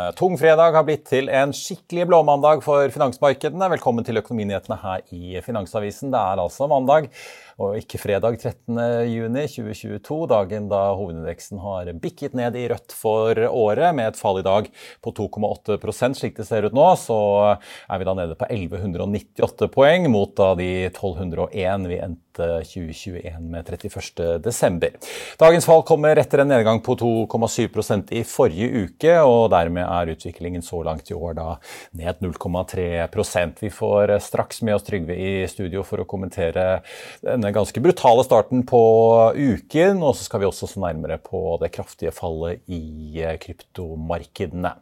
eh, tung fredag har blitt til en skikkelig blåmandag for finansmarkedene. Velkommen til Økonominyhetene her i Finansavisen. Det er altså mandag og ikke fredag 13.6.2022, dagen da hovedindeksen har bikket ned i rødt for året, med et fall i dag på 2,8% Slik det ser ut nå, så er vi da nede på 1198 poeng, mot da de 1201 vi endte 2021 med 31.12. Dagens fall kommer etter en nedgang på 2,7% i forrige uke, og dermed er utviklingen så langt i år da ned 0,3% Vi får straks med oss Trygve i studio for å kommentere denne denne ganske brutale starten på uken. Og så skal vi også se nærmere på det kraftige fallet i eh, kryptomarkedene.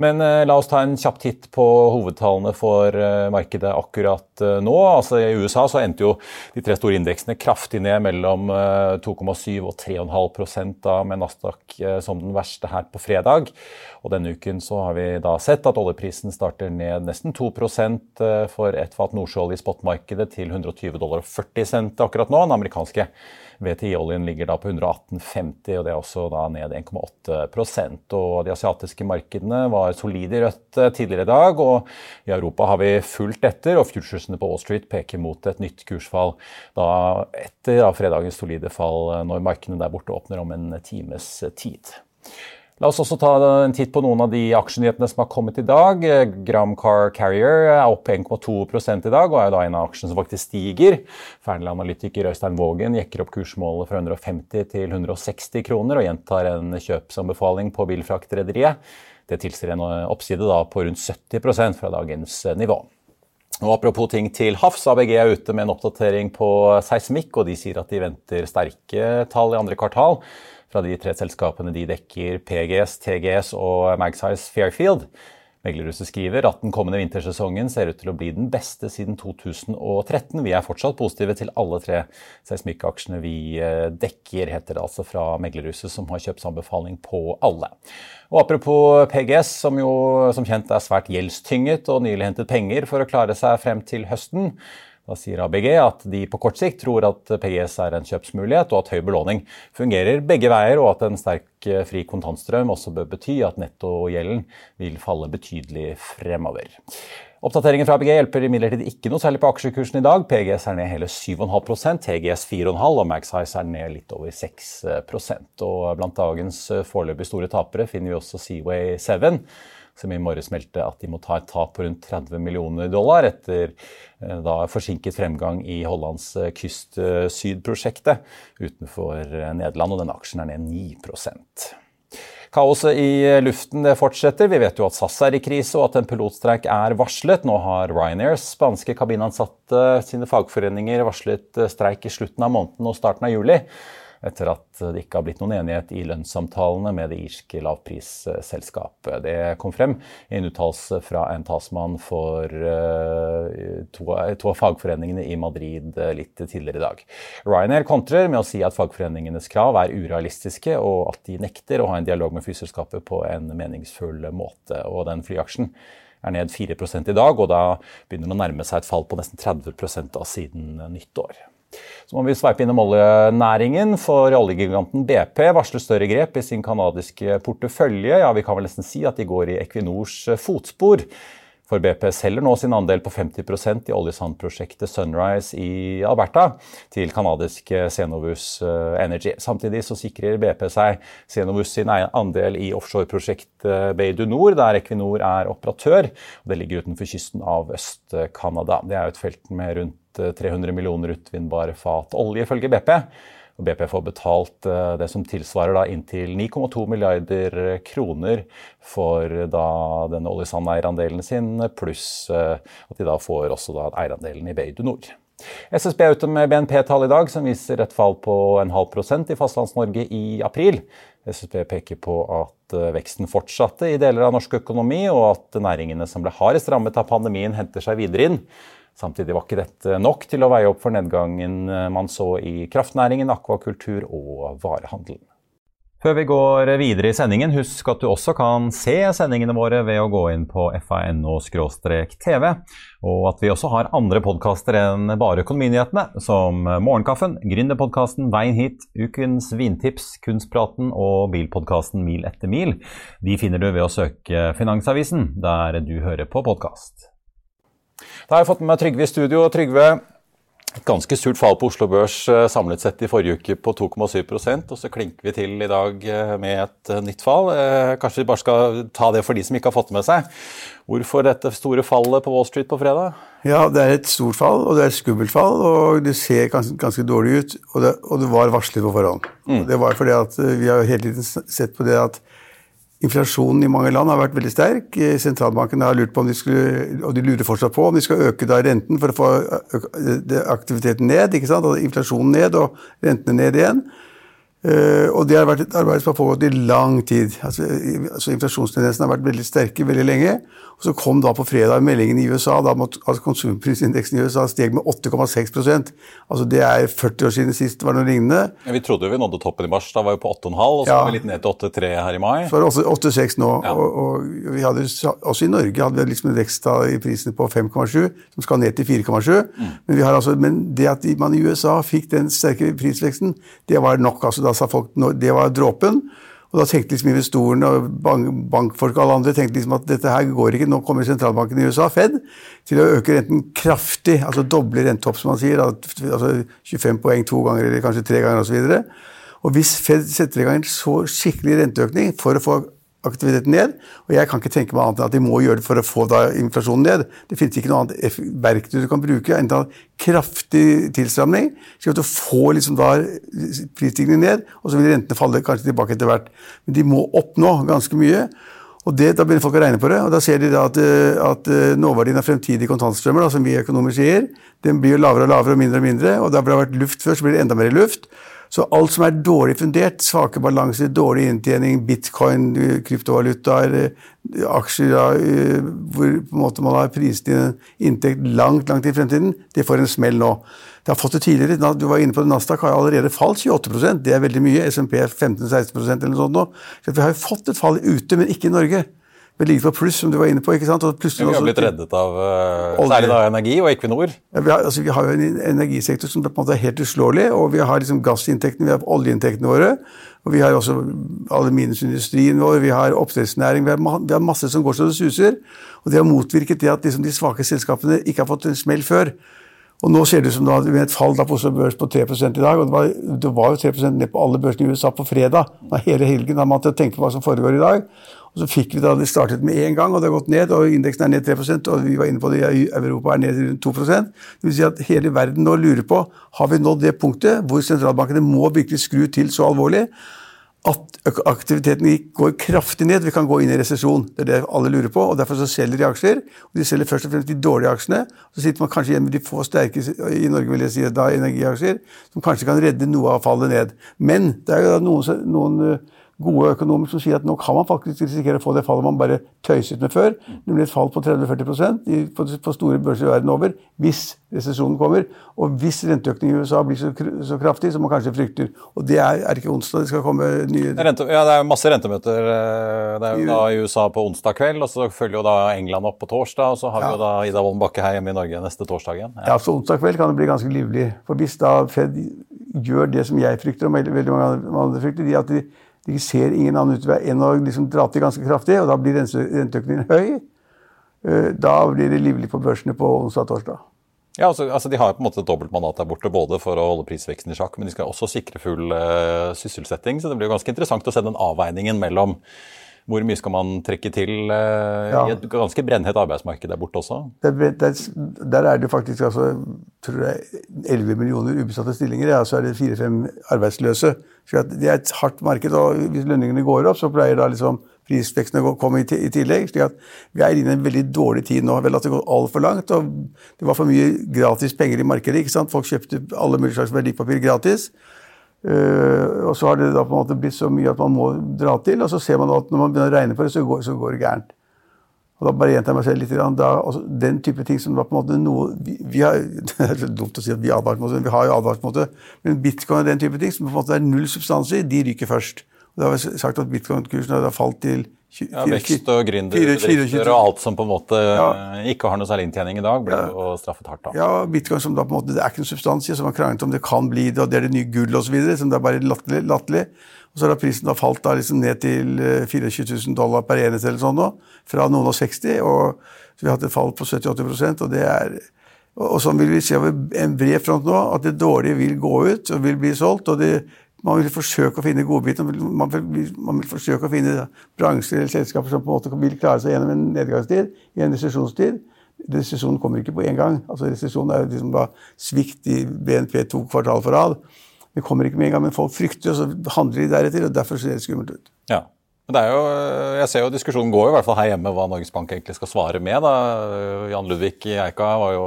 Men eh, la oss ta en kjapp titt på hovedtallene for eh, markedet akkurat nå. Altså I USA så endte jo de tre store indeksene kraftig ned mellom 2,7 og 3,5 da med Nasdaq som den verste her på fredag. Og denne uken så har vi da sett at oljeprisen starter ned nesten 2% for et fat nordsjøolje i spotmarkedet til 120 dollar og 40 cent akkurat nå. Den amerikanske VTI-oljen ligger da på 118,50, og det er også da ned 1,8% Og De asiatiske markedene var solide i rødt eh, tidligere i dag, og i Europa har vi fulgt etter. og Futuresene på Wall Street peker mot et nytt kursfall da etter da fredagens solide fall, eh, når markedene der borte åpner om en times tid. La oss også ta en titt på noen av de aksjenyhetene som har kommet i dag. Gram Car Carrier er opp 1,2 i dag og er da en av aksjene som faktisk stiger. Fearnley-analytiker Øystein Vågen jekker opp kursmålet fra 150 til 160 kroner og gjentar en kjøpsanbefaling på bilfraktrederiet. Det tilsier en oppside da på rundt 70% fra dagens nivå. Og Apropos ting til havs, ABG er ute med en oppdatering på seismikk, og de sier at de venter sterke tall i andre kvartal fra de tre selskapene de dekker, PGS, TGS og Magsize Fairfield. Meglerhuset skriver at den kommende vintersesongen ser ut til å bli den beste siden 2013. Vi er fortsatt positive til alle tre seismikkaksjene vi eh, dekker, heter det altså fra Meglerhuset, som har kjøpsanbefaling på alle. Og Apropos PGS, som jo som kjent er svært gjeldstynget og nylig hentet penger for å klare seg frem til høsten. Da sier ABG at de på kort sikt tror at PGS er en kjøpsmulighet, og at høy belåning fungerer begge veier, og at en sterk eh, fri kontantstrøm også bør bety at nettogjelden vil falle betydelig fremover. Oppdateringen fra ABG hjelper imidlertid ikke noe særlig på aksjekursen i dag. PGS er ned hele 7,5% TGS 4,5 og Magsize er ned litt over 6% og Blant dagens foreløpig store tapere finner vi også Seaway 7 som i morges meldte at de må ta et tap på rundt 30 millioner dollar etter eh, da forsinket fremgang i Hollands eh, Kyst eh, Syd-prosjektet utenfor Nederland, og denne aksjen er ned 9% Kaoset i luften det fortsetter. Vi vet jo at SAS er i krise og at en pilotstreik er varslet. Nå har Ryanairs spanske kabinansatte sine fagforeninger varslet streik i slutten av måneden og starten av juli etter at det ikke har blitt noen enighet i lønnssamtalene med det irske lavprisselskapet. Det kom frem i en uttalelse fra en talsmann for eh, to, av fagforeningene i Madrid eh, litt tidligere i dag. Ryanair kontrer med å si at fagforeningenes krav er urealistiske, og at de nekter å ha en dialog med flyselskapet på en meningsfull måte. Og den flyaksjen er ned 4 i dag, og da begynner det å nærme seg et fall på nesten 30 av siden nyttår. Så må vi sveipe innom oljenæringen, for oljegiganten BP varsler større grep i sin canadiske portefølje. Ja, vi kan vel nesten si at de går i Equinors fotspor. For BP selger nå sin andel på 50% i oljesandprosjektet Sunrise i Alberta til kanadiske Cenovus Energy. Samtidig så sikrer BP seg Cenovus sin andel i offshoreprosjektet Bay du Nord, der Equinor er operatør. Det ligger utenfor kysten av Øst-Canada. Det er jo et felt med rundt 300 eh, millioner utvinnbare fat olje, ifølge BP. Og BP får betalt eh, det som tilsvarer da inntil 9,2 milliarder kroner for da denne oljesandeierandelen sin, pluss eh, at de da får også da eierandelen i Bay du Nord. SSB er ute med BNP-tall i dag som viser et fall på en halv prosent i Fastlands-Norge i april. SSB peker på at veksten fortsatte i deler av norsk økonomi, og at næringene som ble hardest rammet av pandemien, henter seg videre inn. Samtidig var ikke dette nok til å veie opp for nedgangen man så i kraftnæringen, akvakultur og varehandelen. Før vi går videre i sendingen, husk at du også kan se sendingene våre ved å gå inn på fano-tv, og at vi også har andre podkaster enn bare Økonominyhetene, som Morgenkaffen, Gründerpodkasten Veien hit, Ukens vintips, Kunstpraten og bilpodkasten Mil etter mil. De finner du ved å søke Finansavisen, der du hører på podkast. Da har jeg fått med meg Trygve i studio. Trygve, et ganske surt fall på Oslo Børs eh, samlet sett i forrige uke på 2,7% og så klinker vi til i dag eh, med et eh, nytt fall. Kanskje vi bare skal ta det for de som ikke har fått det med seg. Hvorfor dette store fallet på Wall Street på fredag? Ja, Det er et stort fall, og det er et skummelt fall, og det ser ganske, ganske dårlig ut. Og det, og det var varslet på forhånd. Mm. Det var fordi at Vi har hele tiden sett på det at Inflasjonen i mange land har vært veldig sterk. Sentralbankene har lurt på om de skulle, og de lurer fortsatt på om de skal øke da renten for å få aktiviteten ned. ikke sant? Altså inflasjonen ned og rentene ned igjen. Uh, og det har vært et arbeid som har pågått i lang tid. Altså, altså Inflasjonstendensen har vært veldig sterke veldig lenge. Og Så kom da på fredag meldingen i USA da at altså konsumprisindeksen i USA steg med 8,6% Altså Det er 40 år siden sist det var noe lignende. Ja, vi trodde jo vi nådde toppen i mars. Da var vi på 8,5, og så ja. var vi litt ned til 8,3 her i mai. Så var det 8,6 nå. Ja. Og, og, vi hadde, også i Norge hadde vi liksom en vekst i prisene på 5,7, som skal ned til 4,7. Mm. Men, altså, men, det at man i USA fikk den sterke prisveksten, det var nok. altså Da sa folk det var dråpen. Og da tenkte liksom investorene og bank, bankfolk og alle andre tenkte liksom at dette her går ikke. Nå kommer sentralbanken i USA, Fed, til å øke renten kraftig. Altså doble rentetopp, som man sier. Altså 25 poeng to ganger eller kanskje tre ganger osv. Og, så og hvis Fed setter i gang en så skikkelig renteøkning for å få aktiviteten ned. Og jeg kan ikke tenke meg annet enn at de må gjøre det for å få inflasjonen ned. Det finnes ikke noe annet verktøy du kan bruke enn en kraftig tilstramning, slik at du får liksom da prisstigningen ned, og så vil rentene falle kanskje tilbake etter hvert. Men de må oppnå ganske mye. Og det, Da begynner folk å regne på det, og da ser de da at, at nåverdien av fremtidige kontantstrømmer, da, som vi økonomer sier, den blir lavere og lavere og mindre og mindre. og Da det har vært luft før, så blir det enda mer luft. Så alt som er dårlig fundert, svake balanser, dårlig inntjening, bitcoin, kryptovalutaer, aksjer eh, hvor på en måte man har priset inn inntekt langt langt i fremtiden, det får en smell nå. Det har fått det tidligere. Du var inne på det, Nasdaq har allerede falt 28% Det er veldig mye. SMP 15-16% eller noe sånt nå. Så vi har jo fått et fall ute, men ikke i Norge på pluss, som du var inne på. ikke sant? vi har blitt reddet av uh, særlig da energi og Equinor. Ja, vi, har, altså, vi, har, jo en energisektor som på en måte er helt uslåelig. og Vi har liksom gassinntektene, vi har oljeinntektene våre. og Vi har også aluminiumsindustrien vår, vi har oppdrettsnæring. Vi, vi, har masse som går så det suser. og Det har motvirket det at liksom, de svake selskapene ikke har fått en smell før. Og nå ser det ut som det med et fall på Børs på 3 i dag. og det var, det var, jo 3 ned på alle børsene i USA på fredag. Hele helgen har man til å tenke på hva som foregår i dag. Og så fikk vi da det startet med én gang, og det har gått ned. og Indeksen er ned 3% og vi var inne på det i Europa er ned rundt 2 Det vil si at hele verden nå lurer på har vi nådd det punktet hvor sentralbankene må virkelig skru til så alvorlig at aktiviteten går kraftig ned. Vi kan gå inn i resesjon. Det er det alle lurer på. og Derfor så selger de aksjer. og De selger først og fremst de dårlige aksjene. Så sitter man kanskje igjen med de få sterke i Norge vil jeg si, da, energiaksjer, som kanskje kan redde noe av fallet ned. Men det er jo noen, noen gode økonomer som sier at nå kan man faktisk risikere å få det fallet man bare tøyset med før, nemlig et fall på 30-40 på, på store børser verden over, hvis resesjonen kommer. Og hvis renteøkningen i USA blir så, så, kraftig som man kanskje frykter. Og det er, er ikke onsdag det skal komme nye Rente, Ja, det er masse rentemøter eh, det er jo da i USA på onsdag kveld, og så følger jo da England opp på torsdag, og så har vi jo da Ida Wolden Bakke her hjemme i Norge neste torsdag igjen. Ja. ja, så onsdag kveld kan det bli ganske livlig. For hvis da Fed gjør det som jeg frykter, og veldig mange andre frykter, de at de de ser ingen annen utvei enn å liksom dra til ganske kraftig, og da blir renteøkningen høy. Eh, da blir det livlig på børsene på onsdag og torsdag. Ja, altså, altså, De har på en måte et dobbelt mandat der borte, både for å holde prisveksten i sjakk, men de skal også sikre full uh, sysselsetting. Så det blir jo ganske interessant å se den avveiningen mellom hvor mye skal man trekke til eh, ja. i et ganske brennhett arbeidsmarked der borte også? Der, der, der er det faktisk altså, tror jeg, 11 millioner ubesatte stillinger, ja, så er det fire-fem arbeidsløse. Så det er et hardt marked, og hvis lønningene går opp, så pleier da liksom prisveksten å komme i, i tillegg. slik at vi er inne i en veldig dårlig tid nå. Vel at det går altfor langt. og Det var for mye gratis penger i markedet. ikke sant? Folk kjøpte alle mulige slags verdipapir gratis. Uh, og så har det da på en måte blitt så mye at man må dra til, og så ser man at når man begynner å regne på det, så går, så går det gærent. Og da bare gjentar jeg meg selv litt. Da, altså, den type ting som var på en måte noe vi, vi har, Det er så dumt å si at vi advart mot det, vi har jo advart mot det. Men bitcoin og den type ting som på en måte er null substans i, de ryker først. Da har vi sagt at bitcoin-kursen har falt til ja, Vekst og gründerbedrifter og alt som på en måte ja. ikke har noe særlig inntjening i dag, blir jo straffet hardt. da. Ja, bitcoin som da på en måte, Det er ikke noen substans i, har man kranglet om det kan bli det, og det er det nye gull osv. Som det er bare latterlig. latterlig. Og så har prisen da falt da liksom ned til 24 eh, 000 dollar per enhet eller sånn nå, fra noen og 60. og Vi har hatt et fall på 70-80 og det er og, og sånn vil vi se over en bred front nå, at det dårlige vil gå ut og vil bli solgt. og det man vil forsøke å finne godbiter. Man, man vil forsøke å finne bransjer eller selskaper som på en måte vil klare seg gjennom en nedgangstid, i en resesjonstid. Resesjonen kommer ikke på én gang. altså Resesjonen er liksom bare svikt i BNP to kvartal for rad. Det kommer ikke med en gang, men folk frykter, og så handler de deretter. og Derfor ser det skummelt ut. Ja. Men det er jo, jeg ser jo Diskusjonen går jo i hvert fall her hjemme hva Norges Bank egentlig skal svare med. da. Jan Ludvig Eika var jo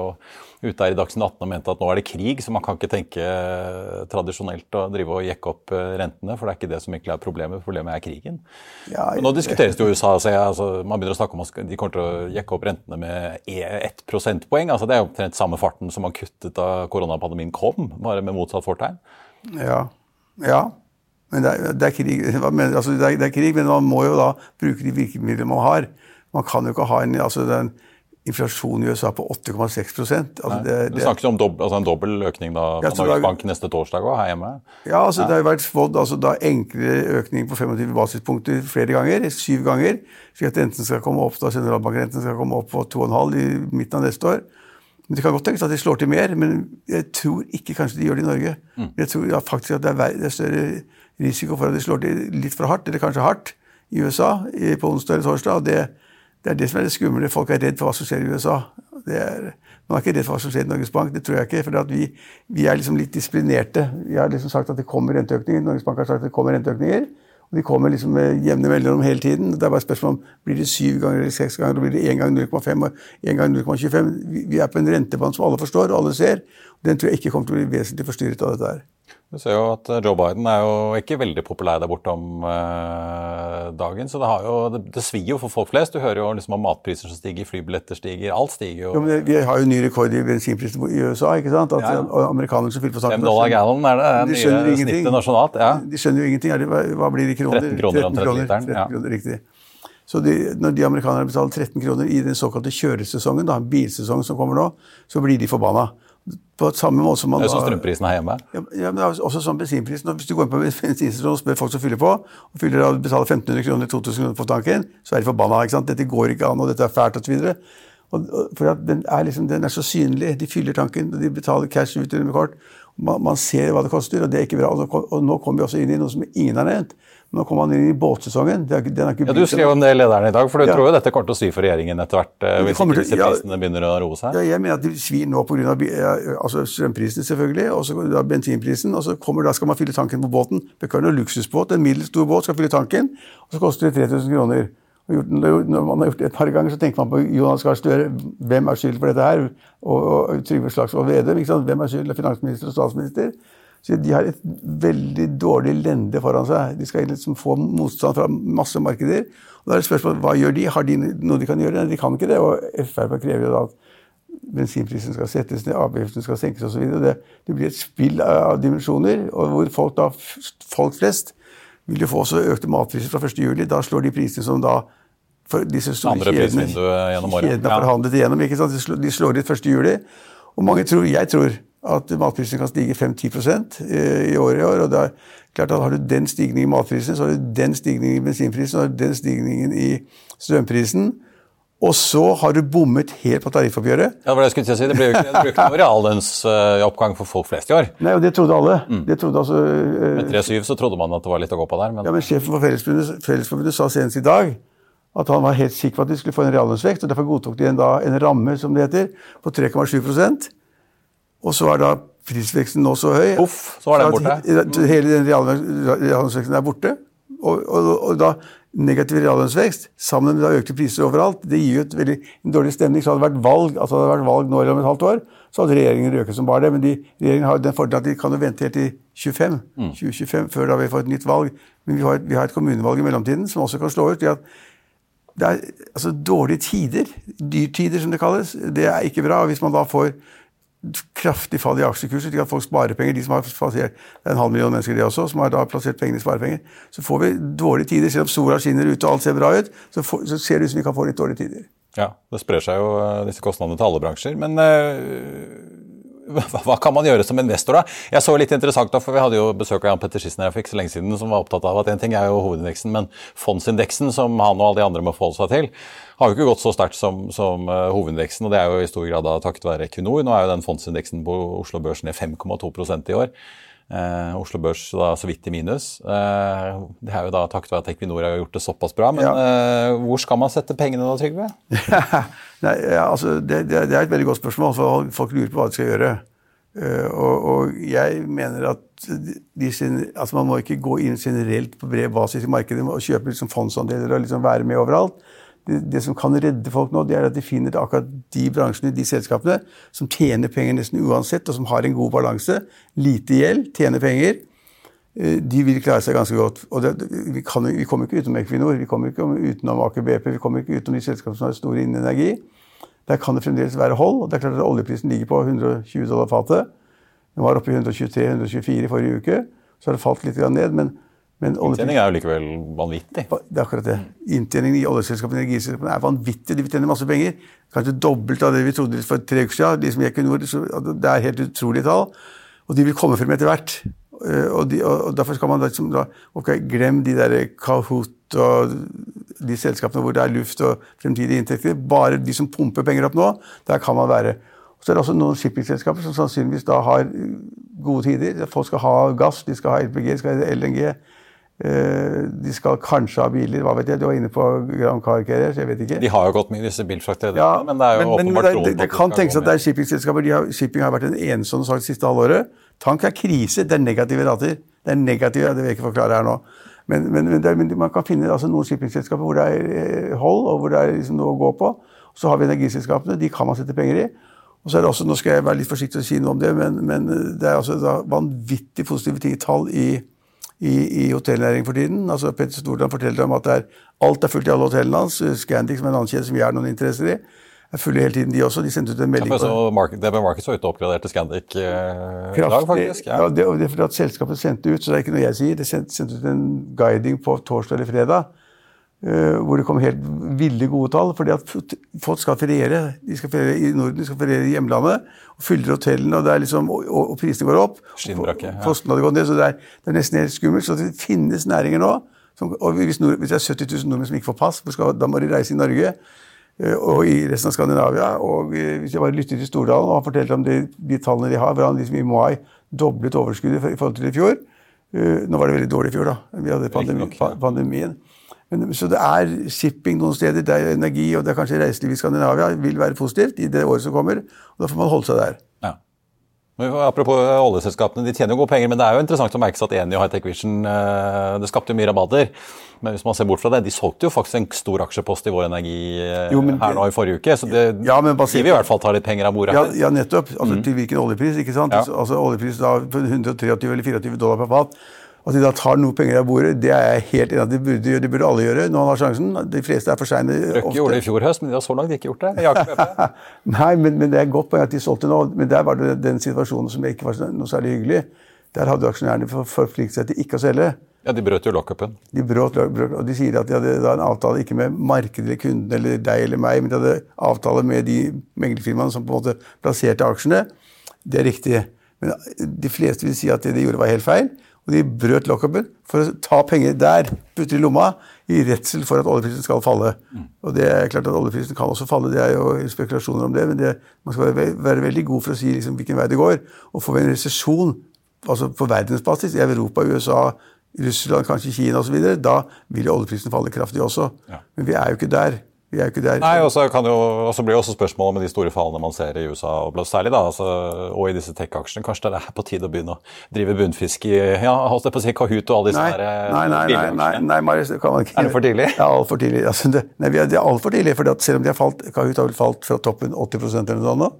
ute her i Dagsnytt 18 og mente at nå er det krig, så man kan ikke tenke eh, tradisjonelt å drive og jekke opp eh, rentene, for det er ikke det som egentlig er problemet. Problemet er krigen. Ja, jeg, nå diskuteres det jo i USA. Så jeg, altså, man begynner å snakke om at de kommer til å jekke opp rentene med e, ett prosentpoeng. Altså, det er omtrent samme farten som man kuttet da koronapandemien kom, bare med motsatt fortegn. Ja. ja. Men det er, det, er krig, altså det, er, det er, krig, men man må jo da bruke de virkemidlene man har. Man kan jo ikke ha en altså den, inflasjonen i USA på 8,6% altså det, snakket snakkes om dob altså en dobbel økning da, ja, fra Norges Bank neste torsdag òg, her hjemme? Ja, altså ja. det har vært spådd altså, enklere økning på 25 basispunkter flere ganger, syv ganger. slik at renten skal komme opp, da sentralbankrenten skal komme opp på 2,5 i midten av neste år. Men Det kan godt tenkes at de slår til mer, men jeg tror ikke kanskje de gjør det i Norge. Mm. Jeg tror ja, faktisk at det er, det er, større risiko for at de slår til litt for hardt, eller kanskje hardt, i USA på onsdag eller torsdag. og det det er det som er det skumle. Folk er redd for hva som skjer i USA. Er, man er ikke redd for hva som skjer i Norges Bank, det tror jeg ikke. For vi, vi, er liksom litt disiplinerte. Vi har liksom sagt at det kommer renteøkninger. Norges Bank har sagt at det kommer renteøkninger. Og de kommer liksom med jevne mellomrom hele tiden. Det er bare spørsmål om blir det syv ganger eller seks ganger, eller blir det én gang 0,5 og én gang 0,25. Vi er på en rentebane som alle forstår og alle ser. Den tror jeg ikke kommer til å bli vesentlig forstyrret av dette her. Du ser jo at Joe Biden er jo ikke veldig populær der borte om eh, dagen. Så det, jo, det, det, svir jo for folk flest. Du hører jo liksom om matpriser som stiger, flybilletter stiger. Alt stiger jo. jo men vi har jo ny rekord i bensinpriser i USA. ikke sant? At ja, ja. Amerikanere som fyller på tanken 5 dollar gallon er det, de nye snittet nasjonalt. ja. De skjønner jo ingenting. Det, hva blir det i kroner? 13 kroner om 30 literen. 13 ja. kroner riktig. Så de, når de amerikanerne betaler 13 kroner i den såkalte kjøresesongen, da, bilsesongen som kommer nå, så blir de forbanna. På samme måte som man Det er sånn strømprisen her hjemme? Ja, ja, men også sånn bensinprisen. Hvis du går inn på bensinstasjonen og spør folk som fyller på, og fyller og betaler 1500 kroner 2000 kroner på tanken, så er de forbanna. ikke sant? Dette går ikke an, og dette er fælt, osv. For den er, liksom, den er så synlig. De fyller tanken, og de betaler cash ut med kort. Man, man, ser hva det koster, og det er ikke bra. Og nå kommer vi også inn i noe som ingen har nevnt. Nå kommer man inn i båtsesongen. ja, Du skrev om det i lederen i dag, for du ja. tror jo dette kommer til å svi for regjeringen etter hvert? Eh, hvis ikke disse prisene ja, begynner å roe seg? Ja, jeg mener at de svir nå pga. Altså strømprisene, selvfølgelig, og så bensinprisen. Og så kommer, da skal man fylle tanken på båten. Det kan være en luksusbåt, en middels stor båt skal fylle tanken, og så koster det 3000 kroner. Når man har gjort det et par ganger, så tenker man på Jonas Gahr Støre. Hvem er skyld for dette her? Og, og Trygve Slagsvold Vedum. Hvem er skyld? Finansminister og statsminister. Så De har et veldig dårlig lende foran seg. De skal liksom få motstand fra masse markeder. Og da er det spørsmål, Hva gjør de? Har de noe de kan gjøre? Nei, de kan ikke det. Og Frp krever jo da at bensinprisen skal settes ned, avgiftene skal senkes osv. Det, det blir et spill av dimensjoner, og hvor folk, da, folk flest vil jo få også økte matpriser fra 1.7. Da slår de prisene som da for disse store kjedene, kjedene har forhandlet igjennom. ikke sant? De slår ut 1.7. Og mange tror, jeg tror at matprisene kan stige 5-10 eh, i året i år. og det er klart at Har du den stigningen i matprisene, så har du den stigningen i bensinprisen, så har du den stigningen i strømprisen. Og så har du bommet helt på tariffoppgjøret. Ja, Det var det jeg skulle å si. Det ble jo ikke, ikke noen reallønnsoppgang for folk flest i år. Nei, og det trodde alle. Mm. Det trodde altså, uh, Med 3-7 så trodde man at det var litt å gå på der. Men... Ja, men Sjefen for Fellesforbundet, Fellesforbundet sa senest i dag at han var helt sikker på at de skulle få en reallønnsvekst. og Derfor godtok de en, da, en ramme som det heter, på 3,7 Og så er da prisveksten nå så høy Uff, så er den borte. hele den reallønnsveksten er borte. Og, og, og, da negativ reallønnsvekst sammen med da økte priser overalt, det gir jo et veldig, en dårlig stemning. Så hadde det vært valg altså hadde det vært valg nå om et halvt år, så hadde regjeringen røket som bare det. Men de, regjeringen har den fordelen at de kan jo vente helt til 25, mm. 2025 før da vi får et nytt valg. Men vi har, vi har et kommunevalg i mellomtiden som også kan slå ut. at det er altså, dårlige tider, dyrtider som det kalles, det er ikke bra. Hvis man da får kraftig fall i aksjekurser, slik at folk sparer penger. De som har plassert, det er en halv million mennesker det også, som har da plassert pengene i sparepenger. Så får vi dårlige tider. Selv om sola skinner ute og alt ser bra ut, så, får, så ser det ut som vi kan få litt dårlige tider. Ja, det sprer seg jo disse kostnadene til alle bransjer. Men øh hva kan man gjøre som investor, da? Jeg så litt interessant, da, for Vi hadde jo besøk av Jan Petter Schissen for ikke så lenge siden, som var opptatt av at en ting er jo hovedindeksen, men fondsindeksen, som han og alle de andre må forholde seg til, har jo ikke gått så sterkt som, som uh, hovedindeksen. og Det er jo i stor grad da takket være Equinor. Nå er jo den fondsindeksen på Oslo Børs ned 5,2% i år. Uh, Oslo Børs da så vidt i minus. Eh, det er jo da takket være at Equinor har gjort det såpass bra. Men ja. hvor skal man sette pengene da, Trygve? Nei, ja, altså, det, det, det, er et veldig godt spørsmål, for folk lurer på hva de skal gjøre. Og, og, jeg mener at de, altså man må ikke gå inn generelt på bred basis i markedet og kjøpe liksom fondsandeler og liksom være med overalt det, det, som kan redde folk nå, det er at de finner akkurat de bransjene, de selskapene, som tjener penger nesten uansett, og som har en god balanse. Lite gjeld, tjener penger. Eh, de vil klare seg ganske godt. Og det, vi, kan, vi, kommer ikke utenom Equinor, vi kommer ikke utenom Aker BP, vi kommer ikke utenom de selskapene som har stor innen energi. Der kan det fremdeles være hold. og det er klart at Oljeprisen ligger på 120 dollar fatet. Den var oppe i 123-124 i forrige uke. Så har det falt litt ned. men Inntjening er jo likevel vanvittig. Det er akkurat det. Inntjeningen i oljeselskapene og energiselskapene er vanvittig. De tjener masse penger. Kanskje dobbelt av det vi trodde for tre uker siden. De som gikk under, det er helt utrolige tall. Og de vil komme frem etter hvert. Eh, og, de, og Derfor skal man liksom da ok, Glem de der Kahoot og de selskapene hvor det er luft og fremtidige inntekter. Bare de som pumper penger opp nå, der kan man være. Så er det også noen shippingselskaper som sannsynligvis da har gode tider. Folk skal ha gass, de skal ha LPG, de skal ha LNG. Eh, de skal kanskje ha biler, hva vet jeg. Du var inne på Grand Car Carrier, jeg vet ikke. De har jo gått mye disse bilfraktlederne, ja, men det er jo men, åpenbart men det, det, det kan tenkes at det er shippingselskaper. De har, shipping har vært en ensom sak det siste halvåret. Tank er krise, det er negative rater. Det er negative, det vil jeg ikke forklare her nå. Men, men, men, er, men man kan finne altså, noen shippingselskaper hvor det er eh, hold, og hvor det er liksom noe å gå på. Så har vi energiselskapene, de kan man sette penger i. Og så er det også, Nå skal jeg være litt forsiktig og si noe om det, men, men det er altså vanvittig positive tall i i, i hotellnæringen for tiden. Altså, Petter Stordalen forteller om at er, alt er fullt i alle hotellene hans. Scandic, som er en annen kjede som vi har noen interesser i, er fulle hele tiden, de også. De sendte ut en melding ja, så market, DB Markets var ute og oppgraderte Scandic eh, i dag, faktisk. Ja, ja det, det, er fordi at selskapet sendte ut, så det er ikke noe jeg sier, det sendte, sendte ut en guiding på torsdag eller fredag hvor det kom helt ville gode tall. fordi at folk skal feriere. De skal feriere i Norden, de skal feriere i hjemlandet. og Fyller hotellene, og, liksom, og, og, prisene går opp. Skinnbrakke. Ja. Kostnadene går ned. så det er, det er, nesten helt skummelt. Så det finnes næringer nå. Som, og hvis, nord, hvis, det er 70 000 nordmenn som ikke får pass, skal, da må de reise i Norge uh, og i resten av Skandinavia. Og uh, hvis jeg bare lytter til Stordalen, og han forteller om de, de tallene de har, hvor han liksom i mai doblet overskuddet i forhold til i fjor. nå var det veldig dårlig i fjor, da. Vi hadde pandemi, pandemien. Men, så det er shipping noen steder, det er energi og det er kanskje reiseliv i Skandinavia vil være positivt i det året som kommer. og Da får man holde seg der. Ja. Apropos oljeselskapene, de tjener jo gode penger, men det er jo interessant å merke seg at Eni og Hightech Vision eh, det skapte jo mye rabatter. Men hvis man ser bort fra det, de solgte jo faktisk en stor aksjepost i Vår Energi eh, jo, men, her nå i forrige uke. Så det ja, men basert, de vil i hvert fall ta litt penger av bordet. Ja, ja nettopp. Altså, mm. Til hvilken oljepris? ikke sant? Ja. Altså Oljepris da 123 eller 24 dollar per fat. At de da tar noe penger av bordet, det er jeg helt enig i at de burde gjøre. Det burde alle gjøre når man har sjansen. De fleste er for seine. Røkke gjorde det i fjor høst, men de har så langt ikke gjort det. Nei, men, men, det er godt poeng at de solgte nå. Men der var det den situasjonen som ikke var noe særlig hyggelig. Der hadde aksjonærene forpliktet seg til ikke å selge. Ja, De brøt jo lockupen. De brøt, brøt, og de sier at de hadde en avtale ikke med markedet eller kunden eller deg eller meg, men de hadde avtale med de meglerfirmaene som på en måte plasserte aksjene. Det er riktig. Men de fleste vil si at det de gjorde, var helt feil. Og de brøt lockupen for å ta penger der, putte i lomma, i redsel for at oljeprisen skal falle. Mm. Og det er klart at oljeprisen kan også falle, det er jo spekulasjoner om det, men det, man skal være, være, veldig god for å si liksom hvilken vei det går. Og får vi en resesjon altså på verdensbasis, i Europa, USA, Russland, kanskje Kina osv., da vil jo oljeprisen falle kraftig også. Ja. Men vi er jo ikke der. Vi er ikke der. Nei, og så blir det også spørsmålet med de store fallene man ser i USA, og særlig da, altså, og i disse tech-aksjene. Kanskje det er på tide å begynne å drive bunnfiske i ja, holdt jeg på å si Kahoot og alle disse nei, der, nei, nei, nei, nei, nei, Marius, det kan man ikke. Er det for tidlig? Ja, altfor tidlig. Altså, det, nei, det er altfor tidlig. for selv om de har falt, Kahoot har vel falt fra toppen 80% eller noe sånt nå?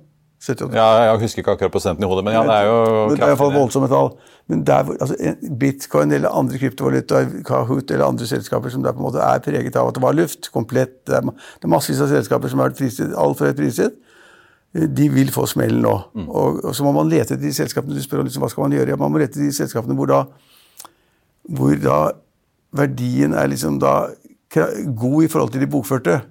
78. Ja, jeg husker ikke akkurat prosenten i hodet, men ja, det er jo kraftig. Det er iallfall voldsomme tall. Men der, altså, bitcoin eller andre kryptovalutaer, Kahoot eller andre selskaper som der på en måte er preget av at det var luft, komplett Det er, det er massevis av selskaper som har vært priset, altfor høyt priset. de vil få smellen nå. Mm. Og, og, så må man lete etter de selskapene du spør om liksom, hva skal man gjøre. Ja, man må lete etter de selskapene hvor da, hvor da verdien er liksom da god i forhold til de bokførte.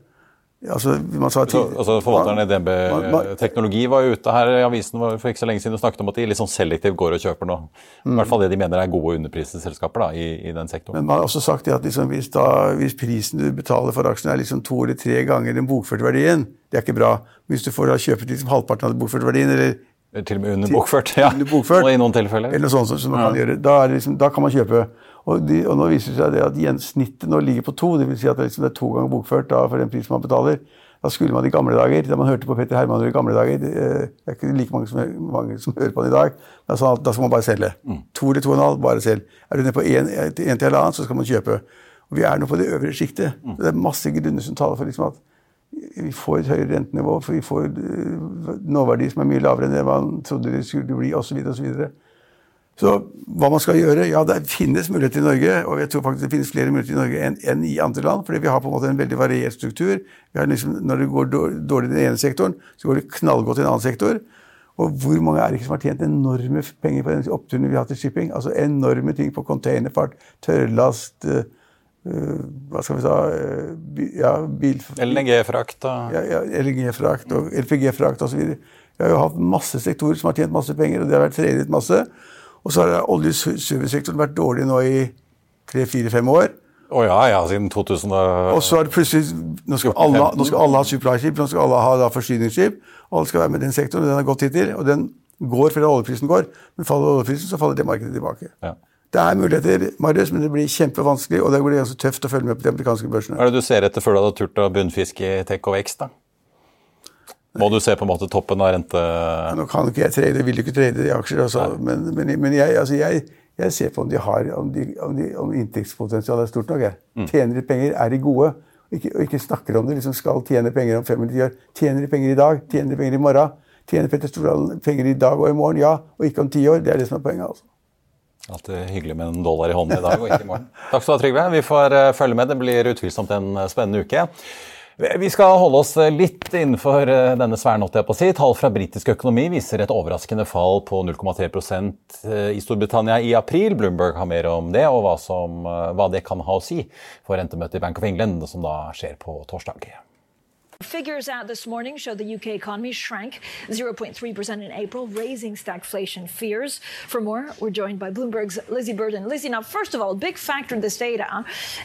Altså, så, altså Forvalteren i DNB Teknologi var jo ute her i avisen for ikke så lenge siden og snakket om at de sånn selektivt går og kjøper. Mm. I hvert fall det de mener er gode underpriste selskaper da, i, i, den sektoren. Men man har også sagt at liksom, hvis, da, hvis, prisen du betaler for aksjen er liksom to eller tre ganger den bokførte verdien, det er ikke bra. Hvis du får da kjøpe liksom halvparten av den bokførte verdien, eller til og med underbokført, ja. Underbokført, og i noen tilfeller. Eller noe sånt som man ja. kan gjøre. Da, liksom, da, kan man kjøpe. Og, de, og, nå viser det seg det at gjensnittet nå ligger på to. Det vil si at det, liksom, det er to ganger bokført da, for den prisen man betaler. Da skulle man i gamle dager, da man hørte på Petter Hermanrud i gamle dager Det er ikke like mange som, mange som hører på han i dag. Da, sånn da skal man bare selge. Mm. To eller to og en halv, bare selg. Er du nede på én til halvannen, så skal man kjøpe. Og Vi er nå på det øvre sjiktet. Mm. Det er masse grunner som taler for liksom at vi får et høyere rentenivå, for vi får nåverdier som er mye lavere enn det man trodde det skulle bli, osv. osv. Så hva man skal gjøre? Ja, det finnes muligheter i Norge, og jeg tror faktisk det finnes flere muligheter i Norge enn, enn i andre land. fordi vi har på en måte en veldig variert struktur. Liksom, når det går dårlig i den ene sektoren, så går det knallgodt i en annen sektor. Og hvor mange er det ikke som har tjent enorme penger på den oppturen vi har i shipping? Altså enorme ting på containerfart, tørrlast uh, Hva skal vi si uh, ja, bil... LNG-frakt og Ja, ja LNG-frakt og LPG-frakt osv. Vi har jo hatt masse sektorer som har tjent masse penger, og det har vært trenet masse. Og så har oljeservicesektoren vært dårlig nå i tre-fire-fem år. Å oh, ja, ja, siden 2000 Og så er det plutselig Nå skal alle, nå skal alle ha supply-skip, nå skal alle ha da forsyningsskip. Alle skal være med i den sektoren, og den har gått hittil. Og den går fordi oljeprisen går. Men faller oljeprisen, så faller det markedet tilbake. Ja. Det er muligheter, Marius, men det blir kjempevanskelig, og det blir ganske tøft å følge med på de amerikanske børsene. Hva er det du ser etter før du hadde turt å bunnfiske i Tech og Vekst, da? Må du se på en måte toppen av rente... Ja, nå kan ikke jeg trade, vil ikke trade i aksjer, altså. men, men, men jeg, altså jeg, jeg, ser på om de har, om, de, om, de, om inntektspotensialet er stort nok. Jeg. Mm. Tjener de penger, er de gode? Ikke, og ikke snakker om det, liksom skal tjene penger om fem eller ti år. Tjener de penger i dag? Tjener de penger i morgen? Tjener Petter Stordalen penger i dag og i morgen? Ja, og ikke om ti år. Det er det som er poenget. altså. Alltid hyggelig med en dollar i hånden i dag og ikke i morgen. Takk skal du ha, Trygve. Vi får uh, følge med. Det blir utvilsomt en uh, spennende uke. Vi skal holde oss litt innenfor eh, denne sfæren. Si. Tall fra britisk økonomi viser et overraskende fall på 0,3 eh, i Storbritannia i april. Bloomberg har mer om det, og hva, som, eh, hva det kan ha å si for rentemøtet i Bank of England, som da skjer på torsdag. Figures out this morning show the UK economy shrank 0.3% in April, raising stagflation fears. For more, we're joined by Bloomberg's Lizzie Burden. Lizzie, now, first of all, a big factor in this data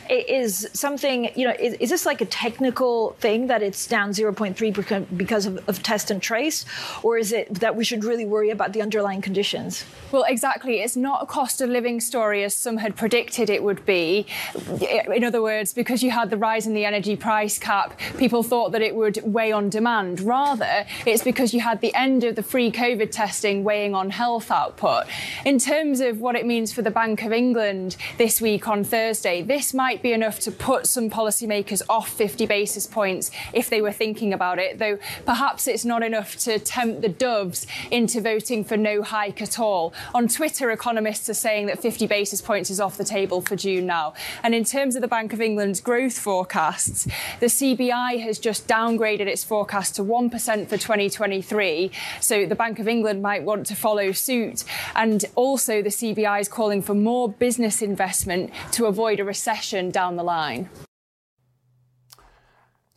is something, you know, is, is this like a technical thing that it's down 0.3% because of, of test and trace? Or is it that we should really worry about the underlying conditions? Well, exactly. It's not a cost of living story as some had predicted it would be. In other words, because you had the rise in the energy price cap, people thought that that it would weigh on demand. Rather, it's because you had the end of the free COVID testing weighing on health output. In terms of what it means for the Bank of England this week on Thursday, this might be enough to put some policymakers off 50 basis points if they were thinking about it, though perhaps it's not enough to tempt the doves into voting for no hike at all. On Twitter, economists are saying that 50 basis points is off the table for June now. And in terms of the Bank of England's growth forecasts, the CBI has just downgraded its forecast to 1% for 2023. So the Bank of England might want to follow suit. And also, the CBI is calling for more business investment to avoid a recession down the line.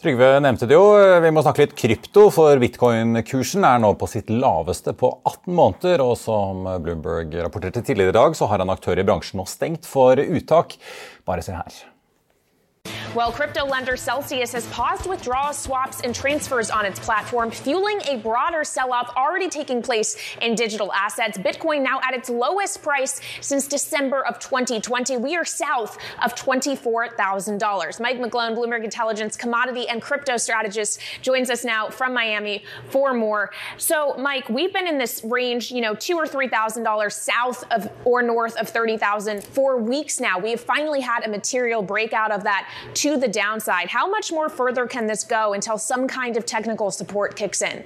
Trygve nevnte det jo, vi må snakke litt krypto, for bitcoin-kursen er nå på sitt laveste på 18 måneder. Og som Bloomberg rapporterte tidligere i dag, så har en aktør i bransjen nå stengt for uttak. Bare se her. Well, crypto lender Celsius has paused withdrawals, swaps, and transfers on its platform, fueling a broader sell off already taking place in digital assets. Bitcoin now at its lowest price since December of 2020. We are south of $24,000. Mike McGlone, Bloomberg Intelligence commodity and crypto strategist, joins us now from Miami for more. So, Mike, we've been in this range, you know, two or three thousand dollars south of or north of thirty thousand for weeks now. We have finally had a material breakout of that to the downside. How much more further can this go until some kind of technical support kicks in?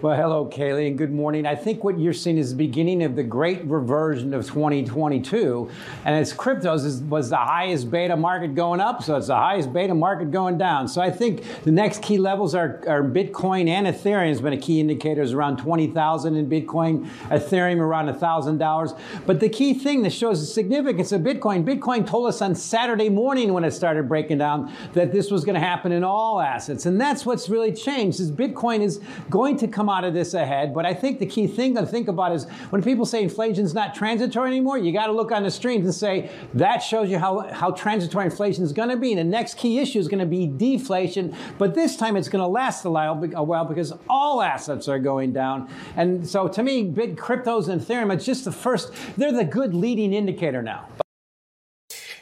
Well, hello, Kaylee, and good morning. I think what you're seeing is the beginning of the great reversion of 2022. And as cryptos is, was the highest beta market going up, so it's the highest beta market going down. So I think the next key levels are, are Bitcoin and Ethereum has been a key indicator is around 20,000 in Bitcoin, Ethereum around $1,000. But the key thing that shows the significance of Bitcoin, Bitcoin told us on Saturday morning when it started breaking down that this was going to happen in all assets. And that's what's really changed is Bitcoin is going to come out of this ahead. But I think the key thing to think about is when people say inflation is not transitory anymore, you got to look on the streams and say that shows you how, how transitory inflation is going to be. And the next key issue is going to be deflation. But this time it's going to last a while, a while because all assets are going down. And so to me, big cryptos and Ethereum, it's just the first, they're the good leading indicator now.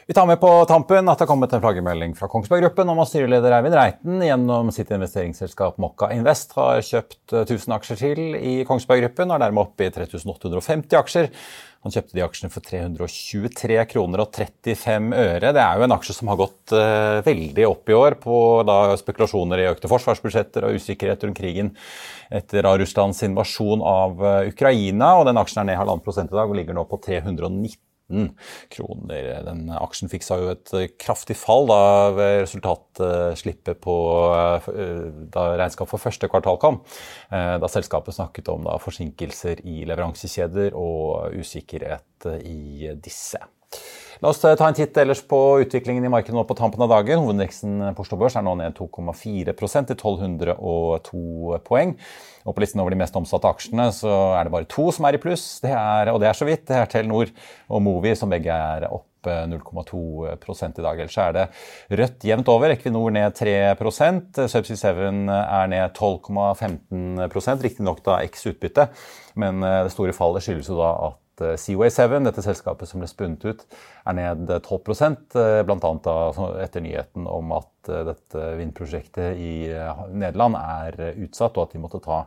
Vi tar med på tampen at det har kommet en flaggermelding fra Kongsberg Gruppen om at styreleder Eivind Reiten gjennom sitt investeringsselskap Mokka Invest har kjøpt 1000 aksjer til i Kongsberg Gruppen, og er dermed oppe i 3850 aksjer. Han kjøpte de aksjene for 323 kroner og 35 øre. Det er jo en aksje som har gått uh, veldig opp i år på da, spekulasjoner i økte forsvarsbudsjetter og usikkerhet rundt krigen etter Russlands invasjon av uh, Ukraina. og Den aksjen er ned halvannen prosent i dag og ligger nå på 319 kroner. Den aksjen fiksa jo et kraftig fall da resultatslippet på da regnskap for første kvartal kom. Da selskapet snakket om da forsinkelser i leveransekjeder og usikkerhet i disse. La oss ta en titt ellers på utviklingen i markedet nå på tampen av dagen. Hovedindeksen på Oslo Børs er nå ned 2,4% til 1202 poeng. Og på listen over de mest omsatte aksjene så er det bare to som er i pluss, det er, og det er så vidt. Det er Telenor og Movi som begge er opp 0,2% i dag. Ellers er det rødt jevnt over. Equinor ned 3% Subsea 7 er ned 12,15% riktignok da x utbytte. Men det store fallet skyldes jo da at Seaway 7, dette selskapet som ble spunnet ut, er ned 12% bl.a. etter nyheten om at dette vindprosjektet i Nederland er utsatt, og at de måtte ta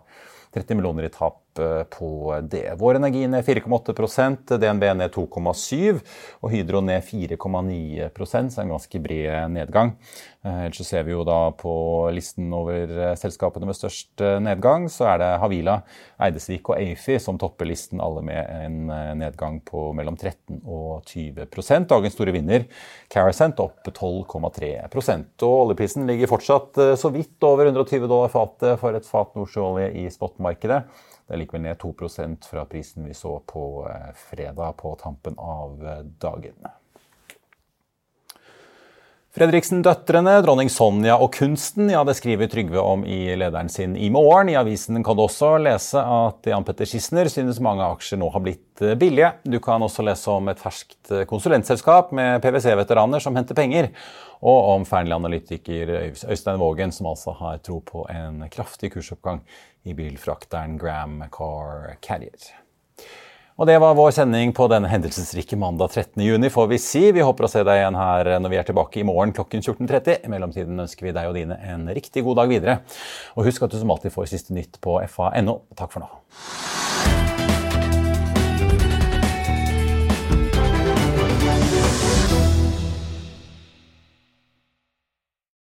30 millioner i tap på det. Vår Energi ned 4,8% DNB ned 2,7 og Hydro ned 4,9% så en ganske bred nedgang. Ellers så ser vi jo da på listen over selskapene med størst nedgang, så er det Havila, Eidesvik og Afi som topper listen, alle med en nedgang på mellom 13 og 20% Dagens store vinner, Carasent, opp 12,3% Og oljeprisen ligger fortsatt så vidt over 120 dollar fatet for et fat nordsjøolje i spotmarkedet. Det er likevel ned 2% fra prisen vi så på fredag på tampen av dagen. Fredriksen-døtrene, dronning Sonja og kunsten, ja, det skriver Trygve om i lederen sin i morgen. I avisen kan du også lese at Jan Petter Schissner synes mange aksjer nå har blitt billige. Du kan også lese om et ferskt konsulentselskap med PwC-veteraner som henter penger, og om Fearnley-analytiker Øystein Vågen, som altså har tro på en kraftig kursoppgang i bilfrakteren Gram Car Carrier. Og Det var vår sending på denne hendelsesrike mandag 13.6, får vi si. Vi håper å se deg igjen her når vi er tilbake i morgen klokken 14.30. I mellomtiden ønsker vi deg og dine en riktig god dag videre. Og husk at du som alltid får siste nytt på fa.no. Takk for nå.